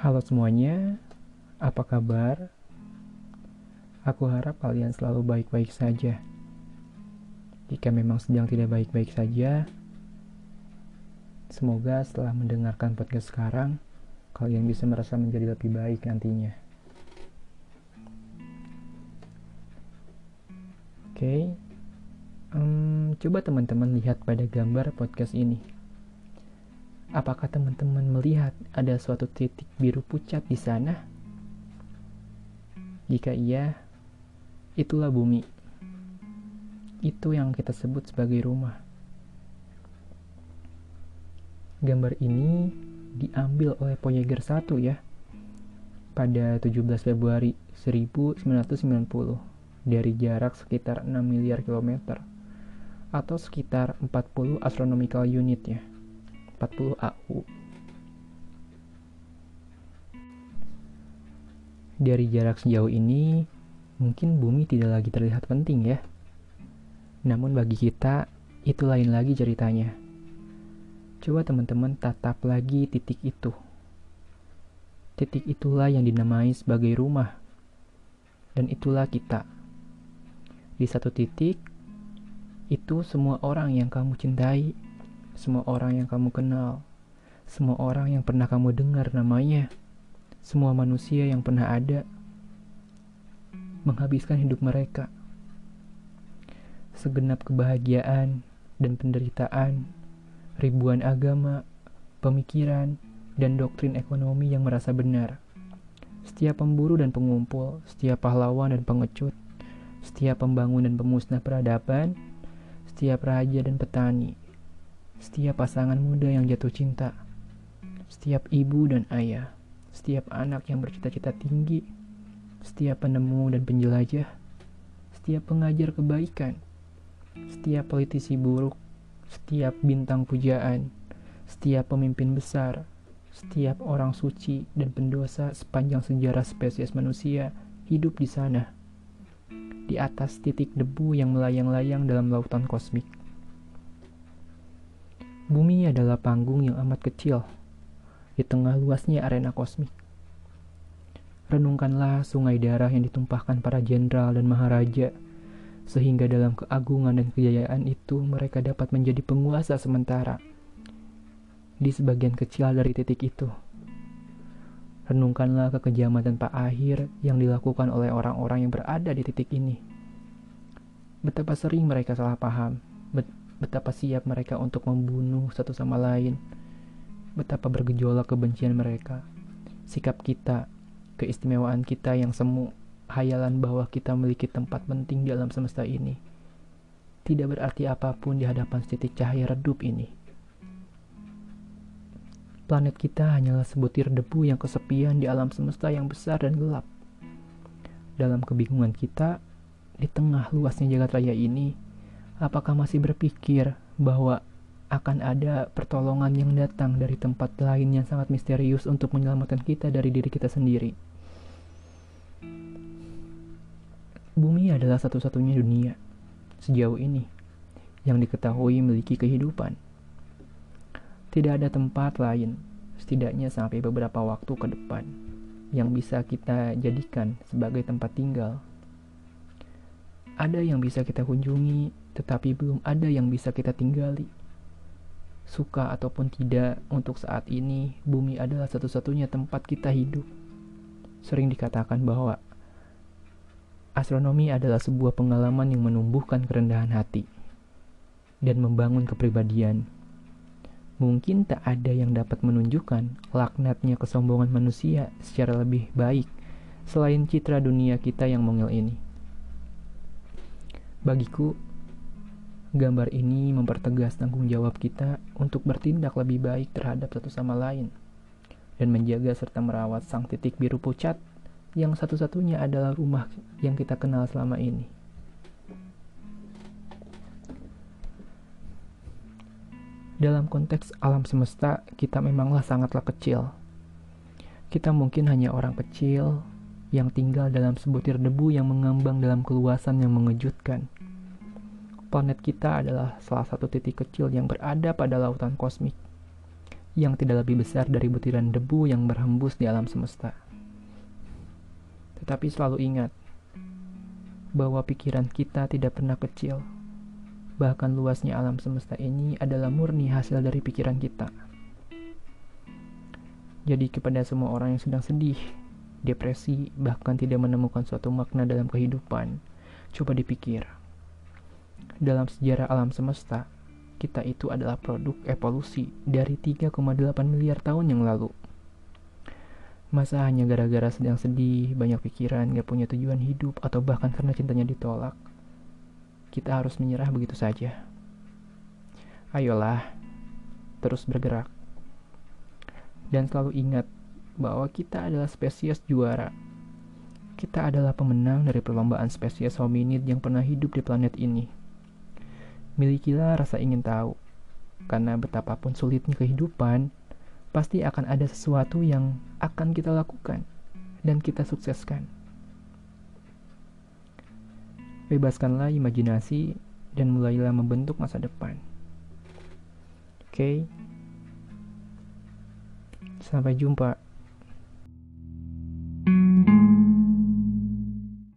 Halo semuanya, apa kabar? Aku harap kalian selalu baik-baik saja. Jika memang sedang tidak baik-baik saja, semoga setelah mendengarkan podcast sekarang, kalian bisa merasa menjadi lebih baik nantinya. Oke, okay. um, coba teman-teman lihat pada gambar podcast ini. Apakah teman-teman melihat ada suatu titik biru pucat di sana? Jika iya, itulah bumi. Itu yang kita sebut sebagai rumah. Gambar ini diambil oleh Voyager 1 ya, pada 17 Februari 1990 dari jarak sekitar 6 miliar kilometer atau sekitar 40 astronomical unit ya. 40 AU. Dari jarak sejauh ini, mungkin bumi tidak lagi terlihat penting ya. Namun bagi kita, itu lain lagi ceritanya. Coba teman-teman tatap lagi titik itu. Titik itulah yang dinamai sebagai rumah. Dan itulah kita. Di satu titik, itu semua orang yang kamu cintai semua orang yang kamu kenal, semua orang yang pernah kamu dengar namanya, semua manusia yang pernah ada, menghabiskan hidup mereka. Segenap kebahagiaan dan penderitaan, ribuan agama, pemikiran, dan doktrin ekonomi yang merasa benar. Setiap pemburu dan pengumpul, setiap pahlawan dan pengecut, setiap pembangun dan pemusnah peradaban, setiap raja dan petani, setiap pasangan muda yang jatuh cinta, setiap ibu dan ayah, setiap anak yang bercita-cita tinggi, setiap penemu dan penjelajah, setiap pengajar kebaikan, setiap politisi buruk, setiap bintang pujaan, setiap pemimpin besar, setiap orang suci dan pendosa sepanjang sejarah spesies manusia hidup di sana, di atas titik debu yang melayang-layang dalam lautan kosmik. Bumi adalah panggung yang amat kecil di tengah luasnya arena kosmik. Renungkanlah sungai darah yang ditumpahkan para jenderal dan maharaja, sehingga dalam keagungan dan kejayaan itu mereka dapat menjadi penguasa sementara di sebagian kecil dari titik itu. Renungkanlah kekejaman tanpa akhir yang dilakukan oleh orang-orang yang berada di titik ini. Betapa sering mereka salah paham, betapa siap mereka untuk membunuh satu sama lain, betapa bergejolak kebencian mereka, sikap kita, keistimewaan kita yang semu, hayalan bahwa kita memiliki tempat penting di alam semesta ini, tidak berarti apa pun di hadapan titik cahaya redup ini. Planet kita hanyalah sebutir debu yang kesepian di alam semesta yang besar dan gelap. Dalam kebingungan kita, di tengah luasnya jagat raya ini, Apakah masih berpikir bahwa akan ada pertolongan yang datang dari tempat lain yang sangat misterius untuk menyelamatkan kita dari diri kita sendiri? Bumi adalah satu-satunya dunia sejauh ini yang diketahui memiliki kehidupan. Tidak ada tempat lain, setidaknya sampai beberapa waktu ke depan, yang bisa kita jadikan sebagai tempat tinggal. Ada yang bisa kita kunjungi, tetapi belum ada yang bisa kita tinggali. Suka ataupun tidak, untuk saat ini bumi adalah satu-satunya tempat kita hidup. Sering dikatakan bahwa astronomi adalah sebuah pengalaman yang menumbuhkan kerendahan hati dan membangun kepribadian. Mungkin tak ada yang dapat menunjukkan laknatnya kesombongan manusia secara lebih baik selain citra dunia kita yang mungil ini. Bagiku, Gambar ini mempertegas tanggung jawab kita untuk bertindak lebih baik terhadap satu sama lain dan menjaga serta merawat sang titik biru pucat yang satu-satunya adalah rumah yang kita kenal selama ini. Dalam konteks alam semesta, kita memanglah sangatlah kecil. Kita mungkin hanya orang kecil yang tinggal dalam sebutir debu yang mengambang dalam keluasan yang mengejutkan planet kita adalah salah satu titik kecil yang berada pada lautan kosmik, yang tidak lebih besar dari butiran debu yang berhembus di alam semesta. Tetapi selalu ingat bahwa pikiran kita tidak pernah kecil. Bahkan luasnya alam semesta ini adalah murni hasil dari pikiran kita. Jadi kepada semua orang yang sedang sedih, depresi, bahkan tidak menemukan suatu makna dalam kehidupan, coba dipikir. Dalam sejarah alam semesta, kita itu adalah produk evolusi dari 3,8 miliar tahun yang lalu. Masa hanya gara-gara sedang sedih, banyak pikiran, gak punya tujuan hidup, atau bahkan karena cintanya ditolak, kita harus menyerah begitu saja. Ayolah, terus bergerak. Dan selalu ingat bahwa kita adalah spesies juara. Kita adalah pemenang dari perlombaan spesies hominid yang pernah hidup di planet ini. Milikilah rasa ingin tahu, karena betapapun sulitnya kehidupan, pasti akan ada sesuatu yang akan kita lakukan dan kita sukseskan. Bebaskanlah imajinasi dan mulailah membentuk masa depan. Oke, okay? sampai jumpa.